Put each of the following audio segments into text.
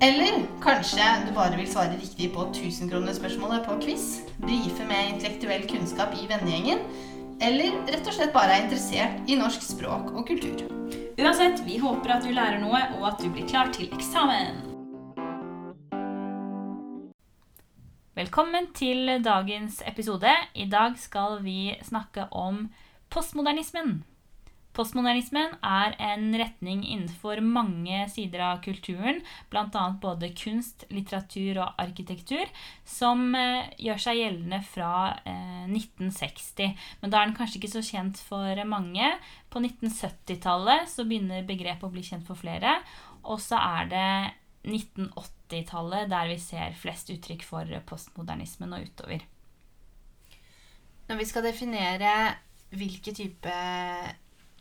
Eller kanskje du bare vil svare riktig på 1000-kronerspørsmålet på quiz, brife med intellektuell kunnskap i vennegjengen, eller rett og slett bare er interessert i norsk språk og kultur. Uansett, vi håper at du lærer noe, og at du blir klar til eksamen. Velkommen til dagens episode. I dag skal vi snakke om postmodernismen. Postmodernismen er en retning innenfor mange sider av kulturen, bl.a. både kunst, litteratur og arkitektur, som eh, gjør seg gjeldende fra eh, 1960. Men da er den kanskje ikke så kjent for mange. På 1970-tallet så begynner begrepet å bli kjent for flere. Og så er det 1980-tallet der vi ser flest uttrykk for postmodernismen og utover. Når vi skal definere hvilke type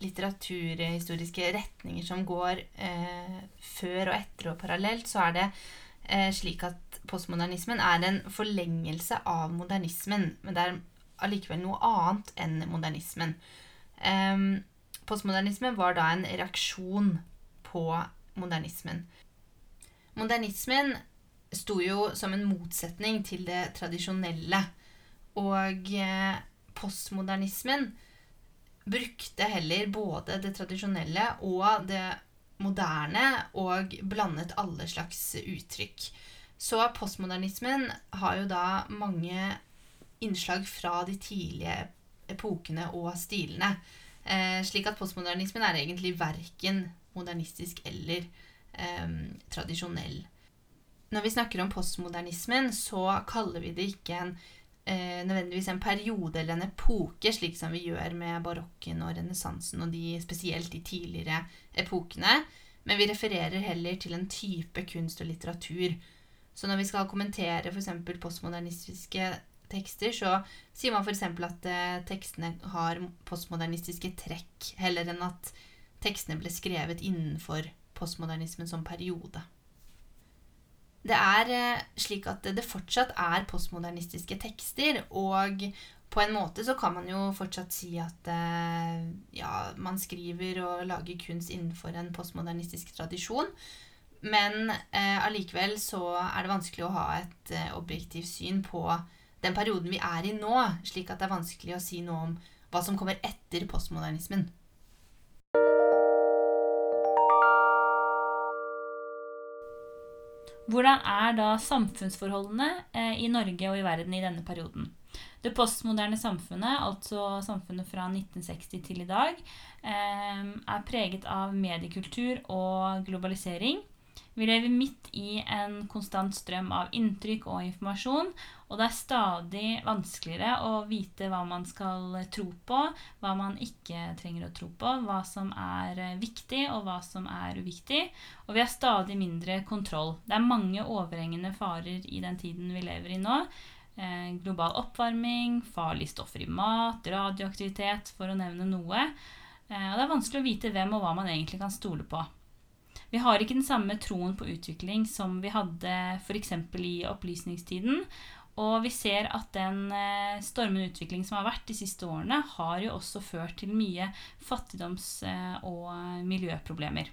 litteraturhistoriske retninger som går eh, før og etter og parallelt, så er det eh, slik at postmodernismen er en forlengelse av modernismen. Men det er allikevel noe annet enn modernismen. Eh, postmodernismen var da en reaksjon på modernismen. Modernismen sto jo som en motsetning til det tradisjonelle. Og eh, postmodernismen brukte heller både det tradisjonelle og det moderne og blandet alle slags uttrykk. Så postmodernismen har jo da mange innslag fra de tidlige epokene og stilene. Eh, slik at postmodernismen er egentlig verken modernistisk eller eh, tradisjonell. Når vi snakker om postmodernismen, så kaller vi det ikke en eh, nødvendigvis en periode eller en epoke, slik som vi gjør med barokken og renessansen og de, spesielt de tidligere epokene. Men vi refererer heller til en type kunst og litteratur. Så når vi skal kommentere f.eks. postmodernistiske tekster, så sier man f.eks. at eh, tekstene har postmodernistiske trekk, heller enn at tekstene ble skrevet innenfor postmodernismen som periode. Det er eh, slik at det fortsatt er postmodernistiske tekster, og på en måte så kan man jo fortsatt si at eh, ja, man skriver og lager kunst innenfor en postmodernistisk tradisjon. Men eh, allikevel så er det vanskelig å ha et eh, objektivt syn på den perioden vi er i nå, slik at det er vanskelig å si noe om hva som kommer etter postmodernismen. Hvordan er da samfunnsforholdene eh, i Norge og i verden i denne perioden? Det postmoderne samfunnet, altså samfunnet fra 1960 til i dag, eh, er preget av mediekultur og globalisering. Vi lever midt i en konstant strøm av inntrykk og informasjon, og det er stadig vanskeligere å vite hva man skal tro på, hva man ikke trenger å tro på, hva som er viktig og hva som er uviktig. Og vi har stadig mindre kontroll. Det er mange overhengende farer i den tiden vi lever i nå. Eh, global oppvarming, farlige stoffer i mat, radioaktivitet, for å nevne noe. Eh, og det er vanskelig å vite hvem og hva man egentlig kan stole på. Vi har ikke den samme troen på utvikling som vi hadde f.eks. i opplysningstiden. Og vi ser at den eh, stormende utvikling som har vært de siste årene, har jo også ført til mye fattigdoms- eh, og miljøproblemer.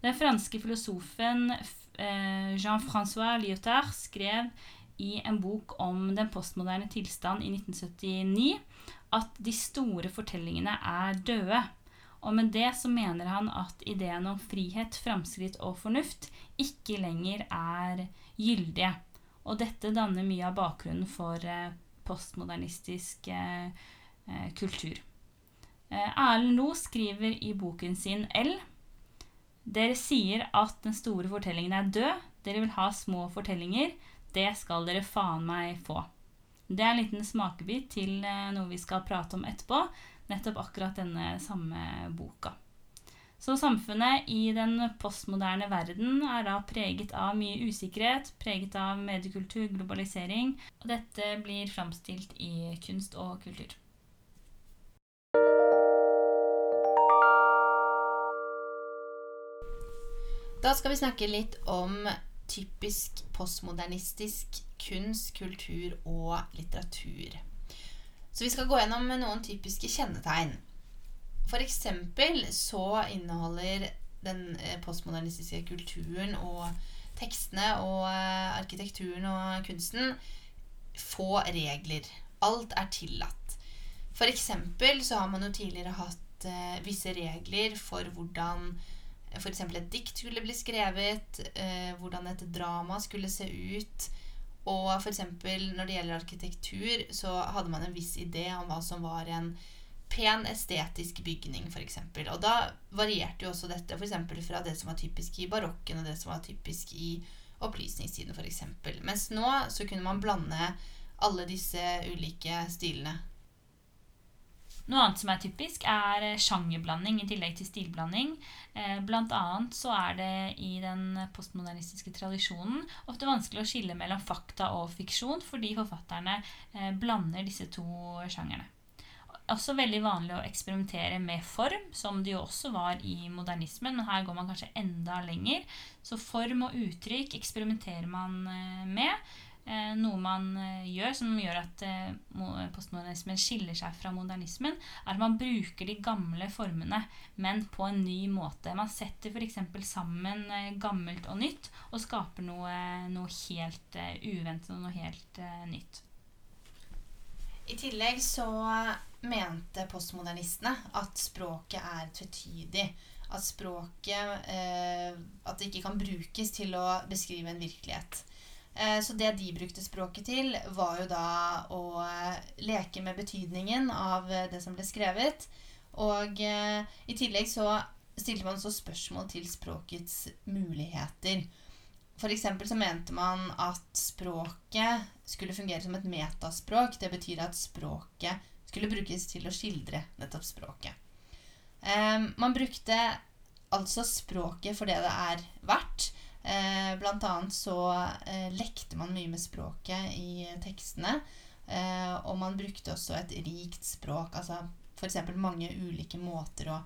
Den franske filosofen eh, Jean-Francois Lyotard skrev i en bok om den postmoderne tilstand i 1979 at de store fortellingene er døde. Og med det så mener han at ideen om frihet, framskritt og fornuft ikke lenger er gyldige. Og dette danner mye av bakgrunnen for eh, postmodernistisk eh, eh, kultur. Erlend Loe skriver i boken sin L. Dere sier at den store fortellingen er død. Dere vil ha små fortellinger. Det skal dere faen meg få. Det er en liten smakebit til noe vi skal prate om etterpå. Nettopp akkurat denne samme boka. Så samfunnet i den postmoderne verden er da preget av mye usikkerhet, preget av mediekultur, globalisering. Og dette blir framstilt i kunst og kultur. Da skal vi snakke litt om typisk postmodernistisk kunst, kultur og litteratur. Så vi skal gå gjennom noen typiske kjennetegn. For eksempel så inneholder den eh, postmodernistiske kulturen og tekstene og eh, arkitekturen og kunsten få regler. Alt er tillatt. For eksempel så har man jo tidligere hatt eh, visse regler for hvordan f.eks. et dikt skulle bli skrevet, hvordan et drama skulle se ut. Og f.eks. når det gjelder arkitektur, så hadde man en viss idé om hva som var en pen, estetisk bygning, f.eks. Og da varierte jo også dette for fra det som var typisk i barokken, og det som var typisk i opplysningstiden, f.eks. Mens nå så kunne man blande alle disse ulike stilene. Noe annet som er typisk, er eh, sjangerblanding i tillegg til stilblanding. Eh, blant annet så er det i den postmodernistiske tradisjonen ofte vanskelig å skille mellom fakta og fiksjon, fordi forfatterne eh, blander disse to sjangerne. Også veldig vanlig å eksperimentere med form, som det jo også var i modernismen, men her går man kanskje enda lenger. Så form og uttrykk eksperimenterer man med. Eh, noe man eh, gjør som gjør at eh, postmodernismen skiller seg fra modernismen, er at man bruker de gamle formene, men på en ny måte. Man setter f.eks. sammen gammelt og nytt og skaper noe, noe helt uventet og noe helt nytt. I tillegg så mente postmodernistene at språket er tvetydig. At språket eh, At det ikke kan brukes til å beskrive en virkelighet. Eh, så det de brukte språket til, var jo da å eh, leke med betydningen av eh, det som ble skrevet. Og i tillegg så stilte man så spørsmål til språkets muligheter. Eksempel så mente man at språket skulle fungere som et metaspråk. Det betyr at språket skulle brukes til å skildre nettopp språket. Man brukte altså språket for det det er verdt. Eh, blant annet så eh, lekte man mye med språket i tekstene. Eh, og man brukte også et rikt språk. Altså f.eks. mange ulike måter å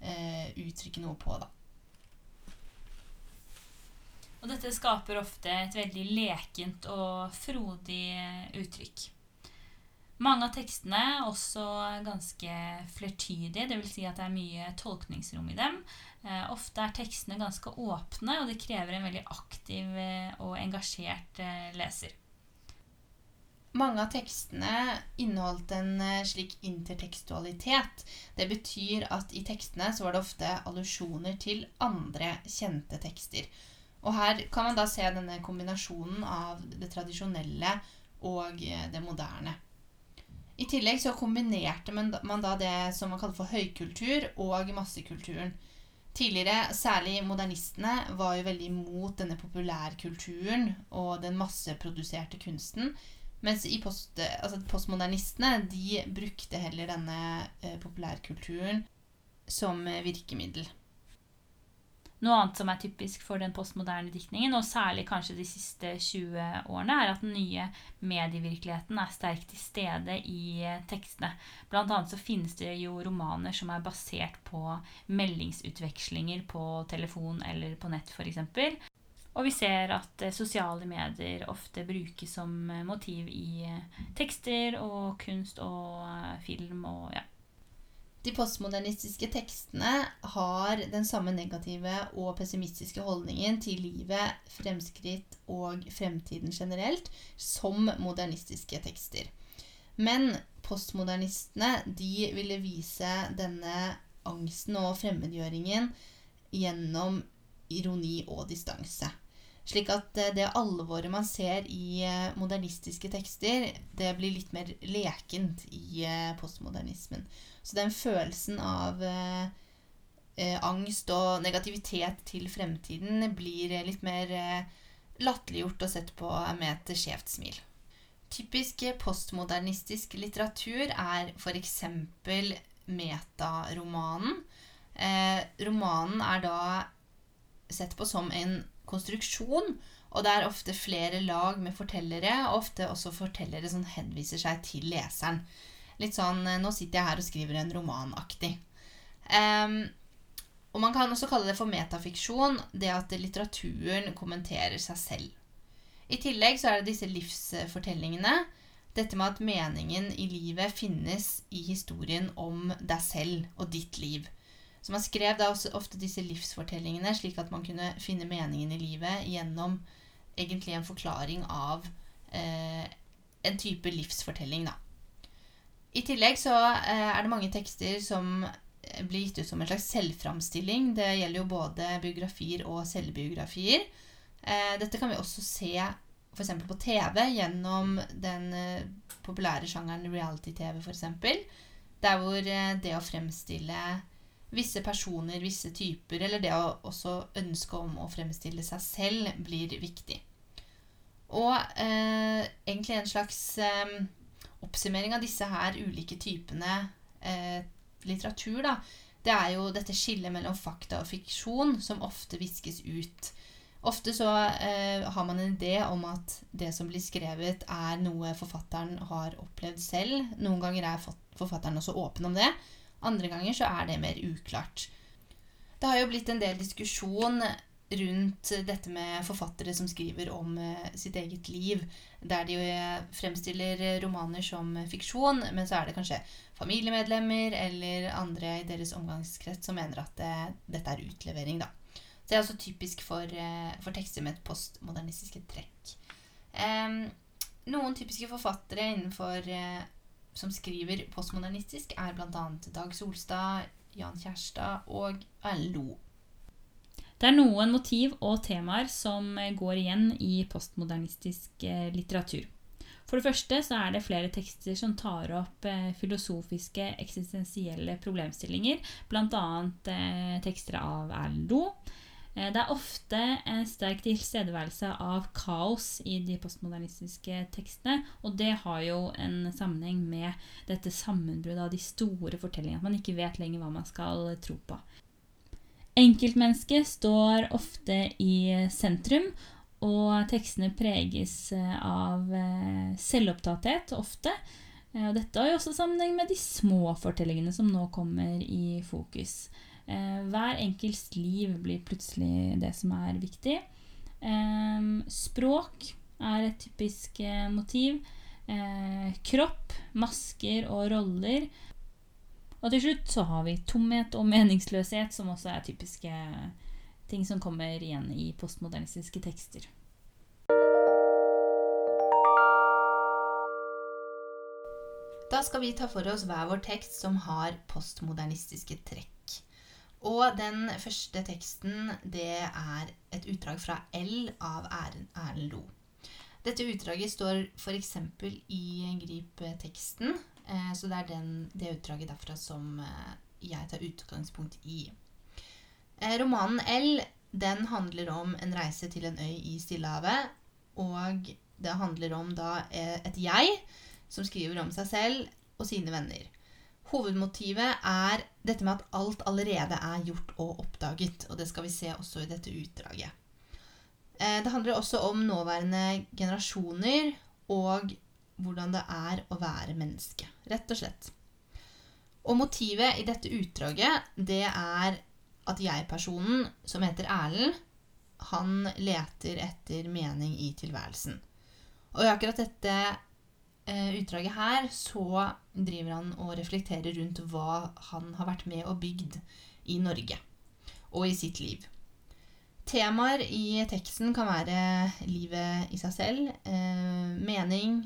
eh, uttrykke noe på, da. Og dette skaper ofte et veldig lekent og frodig uttrykk. Mange av tekstene er også ganske flertydige, dvs. Si at det er mye tolkningsrom i dem. Eh, ofte er tekstene ganske åpne, og det krever en veldig aktiv eh, og engasjert eh, leser. Mange av tekstene inneholdt en slik intertekstualitet. Det betyr at i tekstene var det ofte allusjoner til andre kjente tekster. Og her kan man da se denne kombinasjonen av det tradisjonelle og det moderne. I tillegg så kombinerte man da det som man kaller for høykultur og massekulturen. Tidligere, særlig modernistene, var jo veldig imot denne populærkulturen og den masseproduserte kunsten. Mens post, altså postmodernistene de brukte heller denne eh, populærkulturen som virkemiddel. Noe annet som er typisk for den postmoderne diktningen, og særlig kanskje de siste 20 årene, er at den nye medievirkeligheten er sterkt til stede i eh, tekstene. Blant annet så finnes det jo romaner som er basert på meldingsutvekslinger på telefon eller på nett f.eks. Og vi ser at eh, sosiale medier ofte brukes som eh, motiv i tekster og kunst og film og ja. De postmodernistiske tekstene har den samme negative og pessimistiske holdningen til livet, fremskritt og fremtiden generelt som modernistiske tekster. Men postmodernistene de ville vise denne angsten og fremmedgjøringen gjennom ironi og distanse. Slik at eh, det alvoret man ser i eh, modernistiske tekster, det blir litt mer lekent i eh, postmodernismen. Så den følelsen av eh, angst og negativitet til fremtiden blir litt mer eh, latterliggjort og sett på med et skjevt smil. Typisk postmodernistisk litteratur er f.eks. metaromanen. Eh, romanen er da sett på som en konstruksjon, og det er ofte flere lag med fortellere, og ofte også fortellere som henviser seg til leseren. Litt sånn eh, 'nå sitter jeg her og skriver en roman'-aktig. Em, og man kan også kalle det for metafiksjon, det at litteraturen kommenterer seg selv. I tillegg så er det disse livsfortellingene. Dette med at meningen i livet finnes i historien om deg selv og ditt liv. Så man skrev da også ofte disse livsfortellingene slik at man kunne finne meningen i livet gjennom egentlig en forklaring av eh, en type livsfortelling, da. I tillegg så eh, er det mange tekster som eh, blir gitt ut som en slags selvframstilling. Det gjelder jo både biografier og selvbiografier. Eh, dette kan vi også se f.eks. på TV gjennom den eh, populære sjangeren reality-TV, f.eks. Der hvor eh, det å fremstille visse personer, visse typer, eller det å også ønske om å fremstille seg selv, blir viktig. Og eh, egentlig en slags eh, oppsummering av disse her ulike typene eh, litteratur, da, det er jo dette skillet mellom fakta og fiksjon som ofte viskes ut. Ofte så eh, har man en idé om at det som blir skrevet, er noe forfatteren har opplevd selv. Noen ganger er forfatteren også åpen om det. Andre ganger så er det mer uklart. Det har jo blitt en del diskusjon rundt dette med forfattere som skriver om eh, sitt eget liv, der de jo fremstiller romaner som fiksjon, men så er det kanskje familiemedlemmer eller andre i deres omgangskrets som mener at det, dette er utlevering, da. Så det er også typisk for, eh, for tekster med et postmodernistiske trekk. Um, noen typiske forfattere innenfor eh, som skriver postmodernistisk, er bl.a. Dag Solstad, Jan Kjærstad og Erlend Lo. Det er noen motiv og temaer som går igjen i postmodernistisk eh, litteratur. For det første så er det flere tekster som tar opp eh, filosofiske, eksistensielle problemstillinger, bl.a. Eh, tekster av Erlend Loe. Eh, Det er ofte en sterk tilstedeværelse av kaos i de postmodernistiske tekstene, og det har jo en sammenheng med dette sammenbruddet av de store fortellingene, at man ikke vet lenger hva man skal tro på. Enkeltmennesket står ofte i sentrum, og tekstene preges eh, av eh, selvopptatthet ofte. Og dette har jo også sammenheng med de små fortellingene som nå kommer i fokus. Eh, Hver enkelts liv blir plutselig det som er viktig. Eh, Språk er et typisk eh, motiv. Eh, Kropp, masker og roller. Og til slutt så har vi tomhet og meningsløshet, som også er typiske ting som kommer igjen i postmodernistiske tekster. Da skal vi ta for oss hver vår tekst som har postmodernistiske trekk. Og den første teksten, det er et utdrag fra L av Erlend Lo. Dette utdraget står f.eks. i Grip-teksten, eh, så det er den, det utdraget derfra som eh, jeg tar utgangspunkt i. Eh, romanen L den handler om en reise til en øy i Stillehavet, og det handler om da et jeg som skriver om seg selv og sine venner. Hovedmotivet er dette med at alt allerede er gjort og oppdaget, og det skal vi se også i dette utdraget. Eh, Det handler også om nåværende generasjoner og hvordan det er å være menneske, rett og slett. Og motivet i dette utdraget, det er at jeg-personen, som heter Erlend, han leter etter mening i tilværelsen. Og i akkurat dette utdraget her, så driver han og reflekterer rundt hva han har vært med og bygd i Norge og i sitt liv. Temaer i teksten kan være livet i seg selv, eh, mening,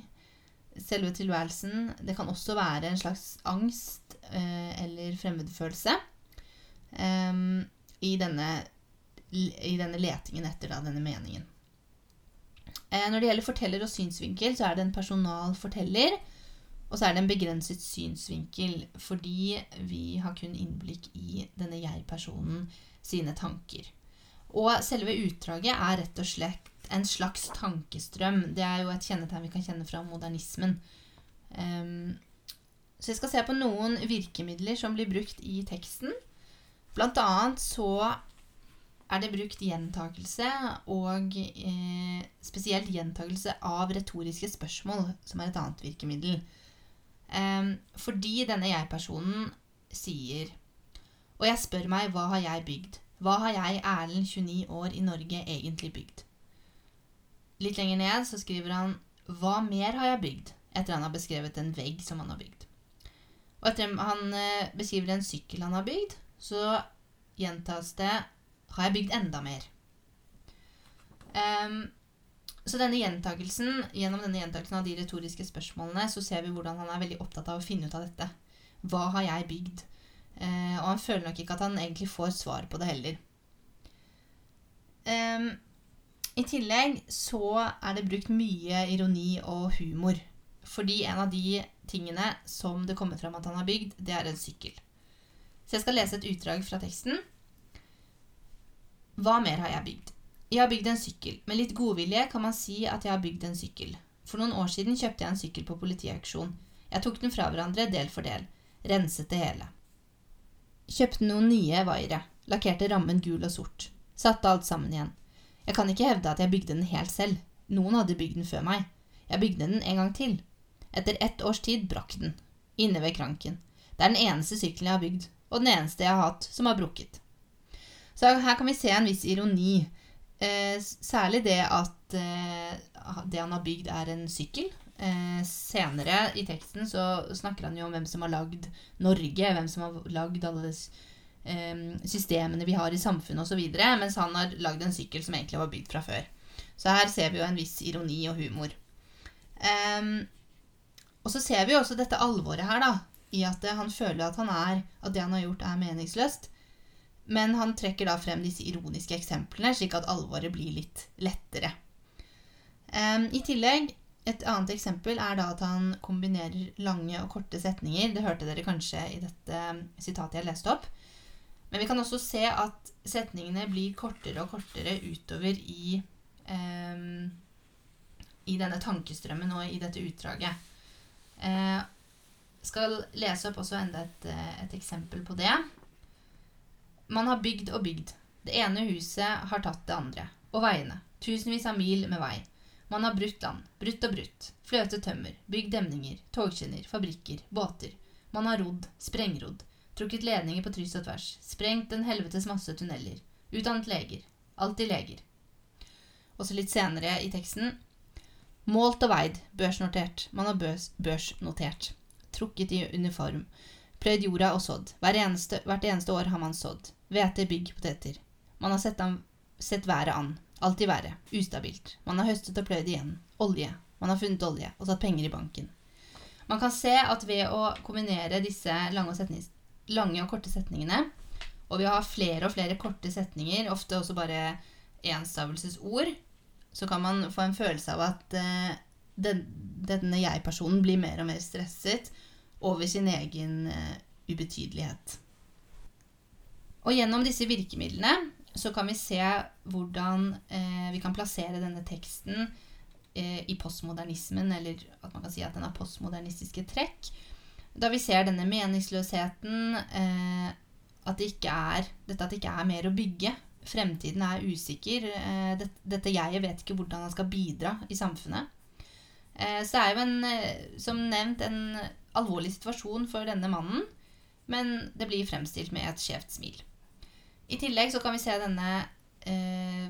selve tilværelsen. Det kan også være en slags angst eh, eller fremmedfølelse eh, i, denne, i denne letingen etter denne meningen. Eh, når det gjelder forteller og synsvinkel, så er det en personal forteller. Og så er det en begrenset synsvinkel, fordi vi har kun innblikk i denne jeg-personen sine tanker. Og selve utdraget er rett og slett en slags tankestrøm. Det er jo et kjennetegn vi kan kjenne fra modernismen. Um, så jeg skal se på noen virkemidler som blir brukt i teksten. Blant annet så er det brukt gjentakelse, og eh, spesielt gjentakelse av retoriske spørsmål, som er et annet virkemiddel. Eh, fordi denne jeg-personen sier Og jeg spør meg, hva har jeg bygd? Hva har jeg, Erlend, 29 år, i Norge, egentlig bygd? Litt lenger ned så skriver han Hva mer har jeg bygd? Etter han har beskrevet en vegg som han har bygd. Og etter han eh, beskriver en sykkel han har bygd, så gjentas det Har jeg bygd enda mer? Um, så denne gjentakelsen, gjennom denne gjentakelsen av de retoriske spørsmålene så ser vi hvordan han er veldig opptatt av å finne ut av dette. Hva har jeg bygd? Uh, og han føler nok ikke at han egentlig får svar på det heller. Um, I tillegg så er det brukt mye ironi og humor. Fordi en av de tingene som det kommer fram at han har bygd, det er en sykkel. Så jeg skal lese et utdrag fra teksten. Hva mer har jeg bygd? Jeg har bygd en sykkel. Med litt godvilje kan man si at jeg har bygd en sykkel. For noen år siden kjøpte jeg en sykkel på politiauksjon. Jeg tok den fra hverandre del for del. Renset det hele. Kjøpte noen nye vaiere. Lakkerte rammen gul og sort. Satte alt sammen igjen. Jeg kan ikke hevde at jeg bygde den helt selv. Noen hadde bygd den før meg. Jeg bygde den en gang til. Etter ett års tid brakk den. Inne ved kranken. Det er den eneste sykkelen jeg har bygd, og den eneste jeg har hatt som har brukket. Så her kan vi se en viss ironi Eh, særlig det at eh, det han har bygd, er en sykkel. Eh, senere i teksten så snakker han jo om hvem som har lagd Norge, hvem som har lagd alle eh, systemene vi har i samfunnet osv., mens han har lagd en sykkel som egentlig var bygd fra før. Så her ser vi jo en viss ironi og humor. Um, og så ser vi jo også dette alvoret her, da, i at han føler at han er, at det han har gjort, er meningsløst. Men han trekker da frem disse ironiske eksemplene, slik at alvoret blir litt lettere. Um, I tillegg, et annet eksempel er da at han kombinerer lange og korte setninger. Det hørte dere kanskje i dette sitatet jeg leste opp. Men vi kan også se at setningene blir kortere og kortere utover i, um, i denne tankestrømmen og i dette utdraget. Jeg uh, skal lese opp også enda et, et eksempel på det. Man har bygd og bygd. Det ene huset har tatt det andre. Og veiene. Tusenvis av mil med vei. Man har brutt land. Brutt og brutt. Fløtet tømmer. Bygd demninger. Togskinner. Fabrikker. Båter. Man har rodd. Sprengrodd. Trukket ledninger på tryss og tvers. Sprengt en helvetes masse tunneler. Utdannet leger. Alltid leger. Også litt senere i teksten. Målt og veid. Børsnotert. Man har børs, børsnotert. Trukket i uniform. Pløyd jorda og sådd. Eneste, hvert eneste år har man sådd. Hvete, bygg, poteter. Man har sett, an, sett været an. Alltid været. Ustabilt. Man har høstet og pløyd igjen. Olje. Man har funnet olje og satt penger i banken. Man kan se at ved å kombinere disse lange og, lange og korte setningene, og ved å ha flere og flere korte setninger, ofte også bare enstavelsesord, så kan man få en følelse av at uh, den, denne jeg-personen blir mer og mer stresset over sin egen uh, ubetydelighet. Og gjennom disse virkemidlene så kan vi se hvordan eh, vi kan plassere denne teksten eh, i postmodernismen, eller at man kan si at den har postmodernistiske trekk. Da vi ser denne meningsløsheten, at det ikke er, dette at det ikke er mer å bygge. Fremtiden er usikker. Dette jeget vet ikke hvordan han skal bidra i samfunnet. Så det er jo en, som nevnt en alvorlig situasjon for denne mannen, men det blir fremstilt med et skjevt smil. I tillegg så kan vi se denne eh,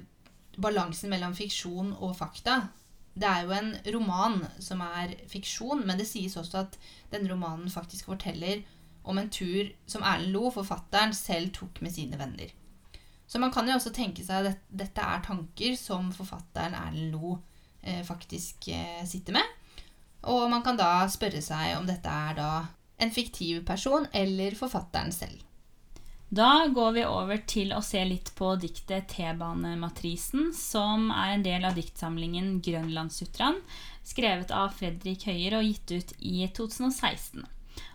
balansen mellom fiksjon og fakta. Det er jo en roman som er fiksjon, men det sies også at denne romanen faktisk forteller om en tur som Erlend Lo, forfatteren, selv tok med sine venner. Så man kan jo også tenke seg at dette er tanker som forfatteren Erlend Lo eh, faktisk eh, sitter med. Og man kan da spørre seg om dette er da en fiktiv person eller forfatteren selv. Da går vi over til å se litt på diktet T-banematrisen, som er en del av diktsamlingen Grønlandssutraen, skrevet av Fredrik Høyer og gitt ut i 2016.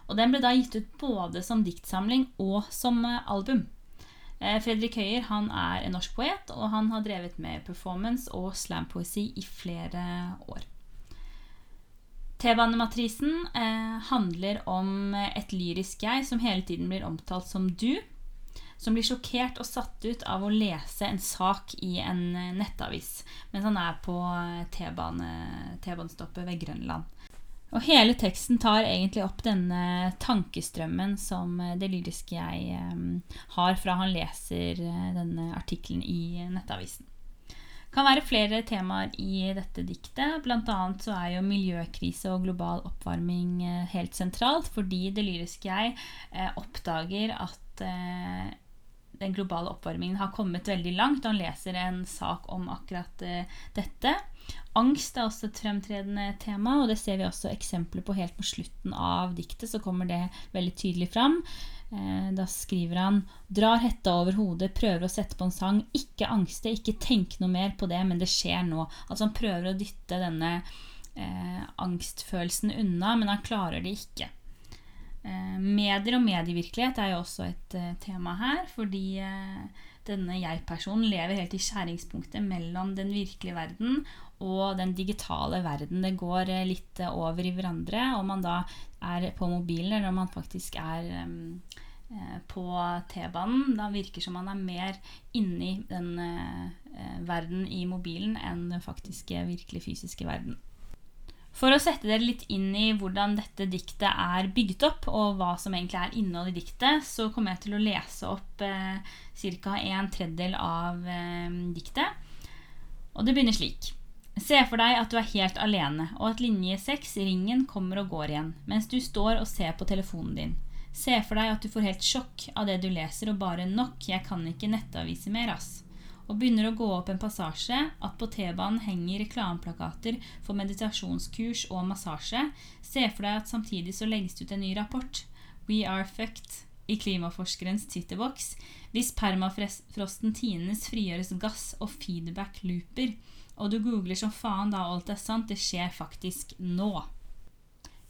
Og Den ble da gitt ut både som diktsamling og som eh, album. Eh, Fredrik Høyer han er en norsk poet, og han har drevet med performance og slampoesi i flere år. T-banematrisen eh, handler om et lyrisk jeg som hele tiden blir omtalt som du som blir sjokkert og satt ut av å lese en sak i en eh, nettavis mens han er på eh, T-banestoppet ved Grønland. Og hele teksten tar egentlig opp denne tankestrømmen som eh, det lyriske jeg har fra han leser denne artikkelen i nettavisen. Kan være flere temaer i dette diktet. Blant annet så er jo miljøkrise og global oppvarming helt sentralt, fordi det lyriske jeg oppdager at den globale oppvarmingen har kommet veldig langt. Han leser en sak om akkurat dette. Angst er også et fremtredende tema, og det ser vi også eksempler på helt på slutten av diktet. Så kommer det veldig tydelig fram. Uh, da skriver han Drar hetta over hodet, prøver å sette på en sang. Ikke angste, ikke tenk noe mer på det, men det skjer nå. Altså Han prøver å dytte denne eh, angstfølelsen unna, men han klarer det ikke. Eh, medier og medievirkelighet er jo også et eh, tema her, fordi uh, denne jeg-personen lever helt i skjæringspunktet mellom den virkelige verden og den digitale verden. Det går uh, litt over i hverandre om man da er på mobilen, eller om man faktisk er um, på T-banen. Da virker som man er mer inni den verden i mobilen enn den faktiske, virkelig fysiske verden. For å sette dere litt inn i hvordan dette diktet er bygget opp, og hva som egentlig er innholdet i diktet, så kommer jeg til å lese opp eh, ca. en tredjedel av eh, diktet. Og det begynner slik. Se for deg at du er helt alene, og at linje 6, ringen, kommer og går igjen, mens du står og ser på telefonen din. Se for deg at du får helt sjokk av det du leser, og bare nok, jeg kan ikke nettavise mer, ass. Og begynner å gå opp en passasje at på T-banen henger reklameplakater for meditasjonskurs og massasje, se for deg at samtidig så legges det ut en ny rapport, We are fucked, i klimaforskerens twitterboks, hvis permafrosten tines frigjøres gass og feedback looper, og du googler som faen da alt er sant, det skjer faktisk nå.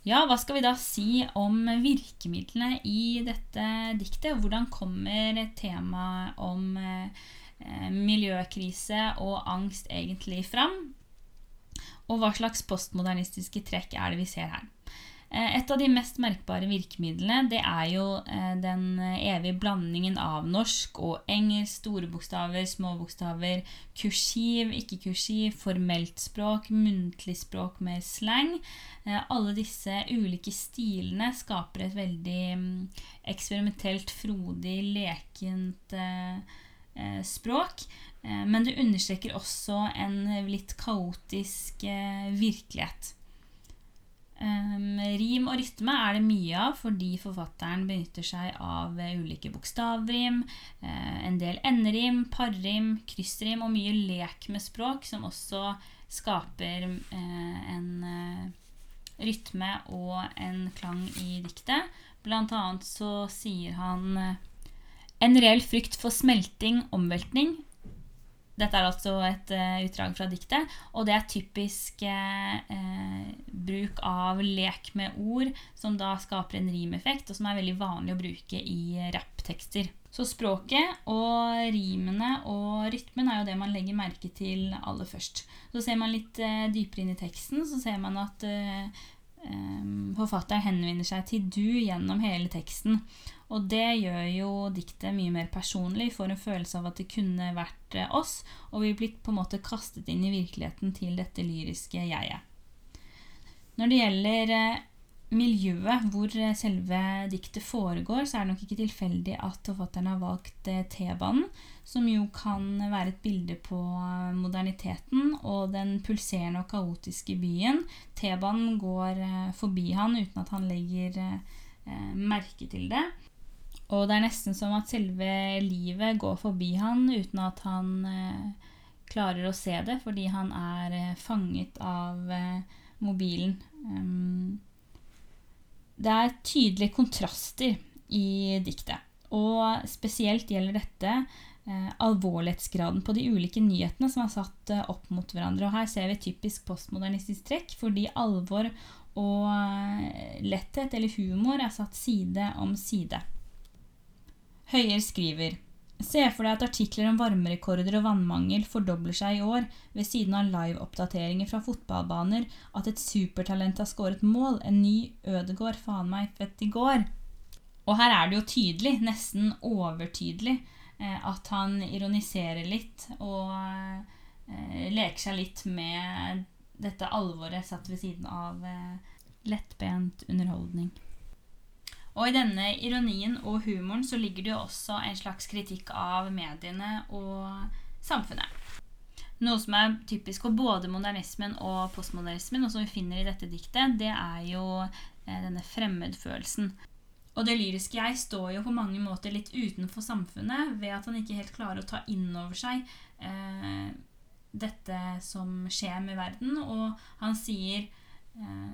Ja, hva skal vi da si om virkemidlene i dette diktet? Hvordan kommer temaet om eh, miljøkrise og angst egentlig fram? Og hva slags postmodernistiske trekk er det vi ser her? Eh, et av de mest merkbare virkemidlene det er jo eh, den evige blandingen av norsk og engelsk, store bokstaver, små bokstaver, kursiv, ikke-kursiv, formelt språk, muntlig språk med slang. Alle disse ulike stilene skaper et veldig mm, eksperimentelt, frodig, lekent Eh, språk. Eh, men det understreker også en litt kaotisk eh, virkelighet. Rim og rytme er det mye av fordi forfatteren benytter seg av ulike bokstavrim, en del enderim, parrim, kryssrim og mye lek med språk, som også skaper en rytme og en klang i diktet. Blant annet så sier han en reell frykt for smelting, omveltning. Dette er altså et uh, utdrag fra diktet, og det er typisk uh, bruk av lek med ord, som da skaper en rimeffekt, og som er veldig vanlig å bruke i rapptekster. Så språket og rimene og rytmen er jo det man legger merke til aller først. Så ser man litt uh, dypere inn i teksten, så ser man at forfatteren henvender seg til du gjennom hele teksten. Og det gjør jo diktet mye mer personlig, får en følelse av at det kunne vært eh, oss, og vi blir på en måte kastet inn i virkeligheten til dette lyriske jeget. Når det gjelder eh, miljøet hvor eh, selve diktet foregår, så er det nok ikke tilfeldig at forfatteren har valgt T-banen, som jo kan være et bilde på moderniteten og den pulserende og kaotiske byen. T-banen går forbi han uten at han legger merke til det. Og det er nesten som at selve livet går forbi han uten at han eh, klarer å se det, fordi han er eh, fanget av eh, mobilen. Um, det er tydelige kontraster i diktet. Og spesielt gjelder dette eh, alvorlighetsgraden på de ulike nyhetene som er satt eh, opp mot hverandre. Og her ser vi typisk postmodernistisk trekk, fordi alvor og eh, letthet eller humor er satt side om side. Høyer skriver Se for deg at artikler om varmerekorder og vannmangel fordobler seg i år, ved siden av live-oppdateringer fra fotballbaner, at et supertalent har skåret mål, en ny Ødegård, faen meg født i går. Og her er det jo tydelig, nesten overtydelig, eh, at han ironiserer litt og eh, leker seg litt med dette alvoret satt ved siden av eh, lettbent underholdning. Og i denne ironien og humoren så ligger det jo også en slags kritikk av mediene og samfunnet. Noe som er typisk for både modernismen og postmodernismen, og som vi finner i dette diktet, det er jo eh, denne fremmedfølelsen. Og det lyriske jeg står jo på mange måter litt utenfor samfunnet ved at han ikke helt klarer å ta inn over seg eh, dette som skjer med verden. Og han sier eh,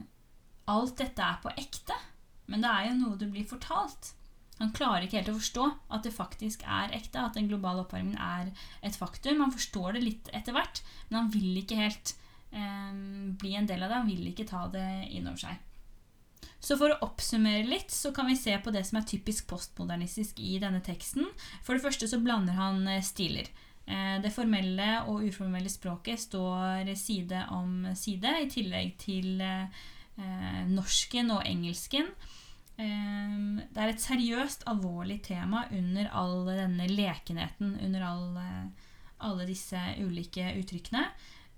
alt dette er på ekte. Men det er jo noe du blir fortalt. Han klarer ikke helt å forstå at det faktisk er ekte, at den globale oppvarmingen er et faktum. Han forstår det litt etter hvert, men han vil ikke helt eh, bli en del av det. Han vil ikke ta det inn over seg. Så for å oppsummere litt, så kan vi se på det som er typisk postmodernistisk i denne teksten. For det første så blander han eh, stiler. Eh, det formelle og uformelle språket står side om side, i tillegg til eh, norsken og engelsken. Det er et seriøst, alvorlig tema under all denne lekenheten, under alle, alle disse ulike uttrykkene.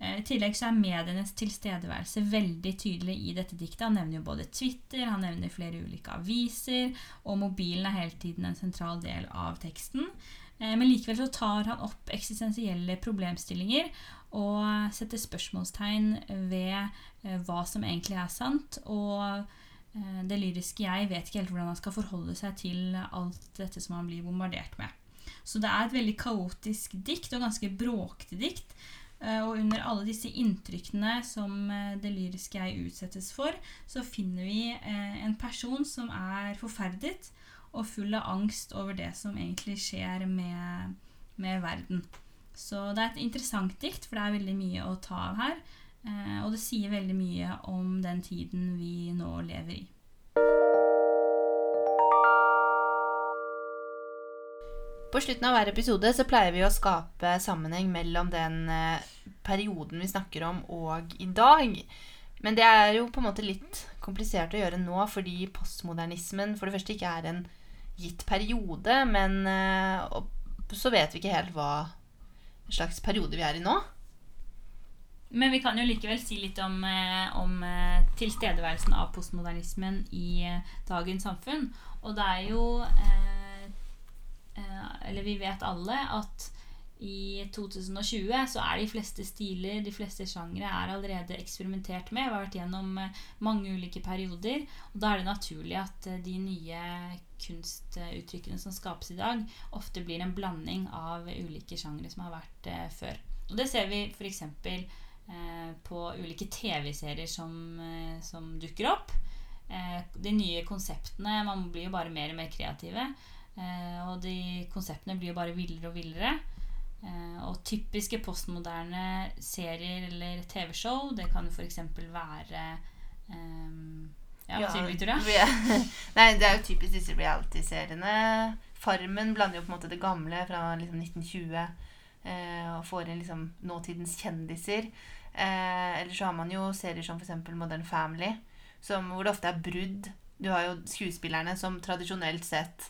Eh, I tillegg så er medienes tilstedeværelse veldig tydelig i dette diktet. Han nevner jo både Twitter, han nevner flere ulike aviser, og mobilen er hele tiden en sentral del av teksten. Eh, men likevel så tar han opp eksistensielle problemstillinger og setter spørsmålstegn ved eh, hva som egentlig er sant. og Eh, det lyriske jeg vet ikke helt hvordan han skal forholde seg til alt dette som han blir bombardert med. Så det er et veldig kaotisk dikt, og ganske bråkete dikt. Eh, og under alle disse inntrykkene som eh, det lyriske jeg utsettes for, så finner vi en person som er forferdet og full av angst over det som egentlig skjer med, med verden. Så det er et interessant dikt, for det er veldig mye å ta av her. Eh, og det sier veldig mye om den tiden vi nå lever i. På slutten av hver episode så pleier vi å skape sammenheng mellom den eh, perioden vi snakker om, og i dag. Men det er jo på en måte litt komplisert å gjøre nå, fordi postmodernismen for det første ikke er en gitt periode, men eh, så vet vi ikke helt hva slags periode vi er i nå. Men vi kan jo likevel si litt om, eh, om eh, tilstedeværelsen av postmodernismen i eh, dagens samfunn. Og det er jo Eller vi vet alle at i 2020 så er de fleste stiler, de fleste sjangre, er allerede eksperimentert med. Vi har vært gjennom mange ulike perioder. Og da er det naturlig at de nye kunstuttrykkene som skapes i dag, ofte blir en blanding av ulike sjangre som har vært før. Og det ser vi f.eks. Eh, på ulike TV-serier som, eh, som, dukker opp. Eh, de nye konseptene Man blir jo bare mer og mer kreative. og de konseptene blir jo bare villere og villere. og typiske postmoderne serier eller TV-show, det kan jo f.eks. være um, ja, du, Victoria? Nei, det er jo typisk disse reality-seriene. Farmen blander jo på en måte det gamle fra liksom 1920 eh, og får inn liksom nåtidens kjendiser. Eh, eller så har man jo serier som f.eks. Modern Family, som, hvor det ofte er brudd. Du har jo skuespillerne som tradisjonelt sett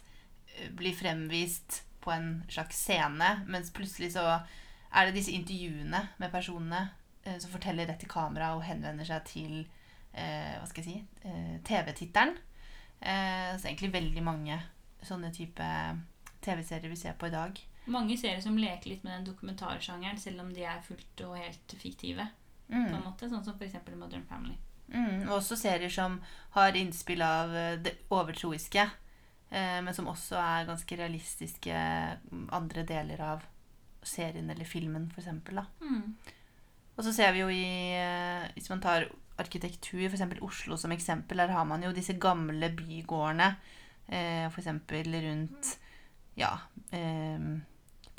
eh, blir fremvist på en slags scene, mens plutselig så er det disse intervjuene med personene eh, som forteller rett i kamera og henvender seg til eh, hva skal jeg si eh, TV-titteren. Eh, så egentlig veldig mange sånne type TV-serier vi ser på i dag mange serier som leker litt med den dokumentarsjangeren, selv om de er fullt og helt fiktive. Mm. på en måte, Sånn som f.eks. Modern Family. Mm, og også serier som har innspill av eh, det overtroiske, eh, men som også er ganske realistiske mm, andre deler av serien eller filmen, f.eks. Mm. Og så ser vi jo i eh, Hvis man tar arkitektur, f.eks. Oslo som eksempel, der har man jo disse gamle bygårdene, eh, f.eks. rundt ja, eh,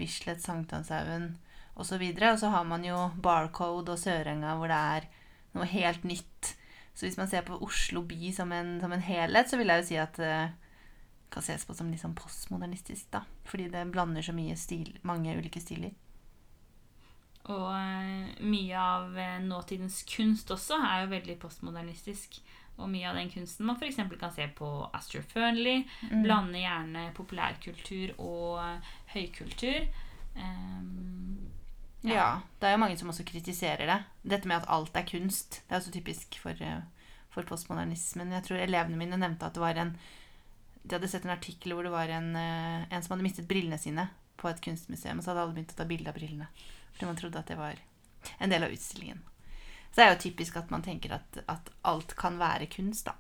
Bislett, Sankthanshaugen osv. Og, og så har man jo Barcode og Sørenga hvor det er noe helt nytt. Så hvis man ser på Oslo by som en, som en helhet, så vil jeg jo si at det kan ses på som litt sånn postmodernistisk, da. Fordi det blander så mye stil, mange ulike stiler. Og eh, mye av eh, nåtidens kunst også er jo veldig postmodernistisk. Og mye av den kunsten man f.eks. kan se på Astro Fearnley. Mm. Blander gjerne populærkultur og eh, høykultur. Um, ja. ja. Det er jo mange som også kritiserer det. Dette med at alt er kunst. Det er så typisk for, for postmodernismen. Jeg tror elevene mine nevnte at det var en De hadde sett en artikkel hvor det var en, en som hadde mistet brillene sine på et kunstmuseum, og så hadde alle begynt å ta bilde av brillene. Fordi man trodde at det var en del av utstillingen. Så det er jo typisk at man tenker at, at alt kan være kunst, da.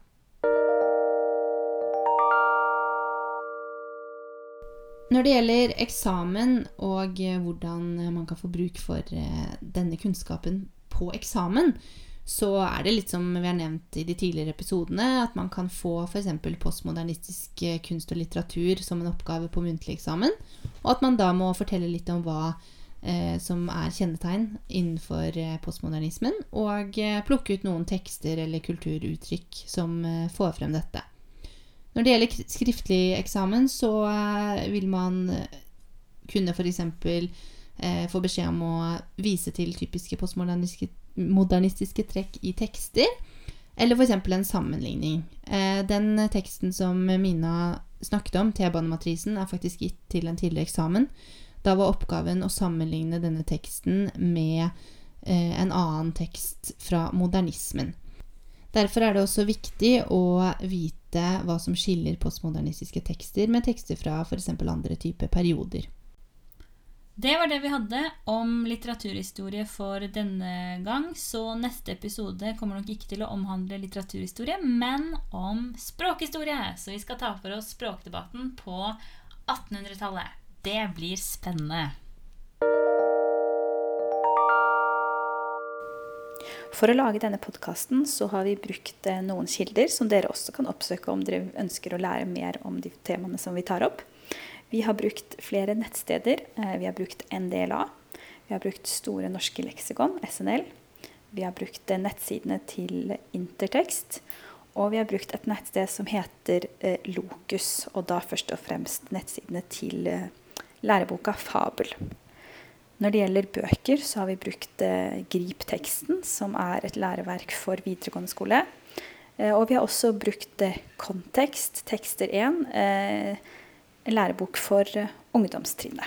Når det gjelder eksamen og hvordan man kan få bruk for eh, denne kunnskapen på eksamen, så er det litt som vi har nevnt i de tidligere episodene, at man kan få f.eks. postmodernistisk eh, kunst og litteratur som en oppgave på muntlig eksamen, og at man da må fortelle litt om hva eh, som er kjennetegn innenfor eh, postmodernismen, og eh, plukke ut noen tekster eller kulturuttrykk som eh, får frem dette. Når det gjelder skriftlig eksamen, så eh, vil man eh, kunne f.eks. Eh, få beskjed om å vise til typiske postmodernistiske trekk i tekster. Eller f.eks. en sammenligning. den teksten som Mina snakket om, T-banematrisen, er faktisk gitt til en tidligere eksamen. Da var oppgaven å sammenligne denne teksten med eh, en annen tekst fra modernismen. Derfor er det også viktig å vite hva som skiller postmodernistiske tekster med tekster fra f.eks. andre typer perioder. Det var det vi hadde om litteraturhistorie for denne gang. Så neste episode kommer nok ikke til å omhandle litteraturhistorie, men om språkhistorie. Så vi skal ta for oss språkdebatten på 1800-tallet. Det blir spennende. For å lage denne podkasten har vi brukt eh, noen kilder som dere også kan oppsøke om dere ønsker å lære mer om de temaene som vi tar opp. Vi har brukt flere nettsteder. Eh, vi har brukt NDLA. Vi har brukt Store norske leksikon, SNL. Vi har brukt eh, nettsidene til Intertekst. Og vi har brukt et nettsted som heter Lokus, og da først og fremst nettsidene til læreboka Fabel. Når det gjelder bøker, så har vi brukt eh, Grip-teksten, som er et læreverk for videregående skole. Eh, og vi har også brukt eh, Kontekst, tekster 1, eh, en lærebok for ungdomstrinnet.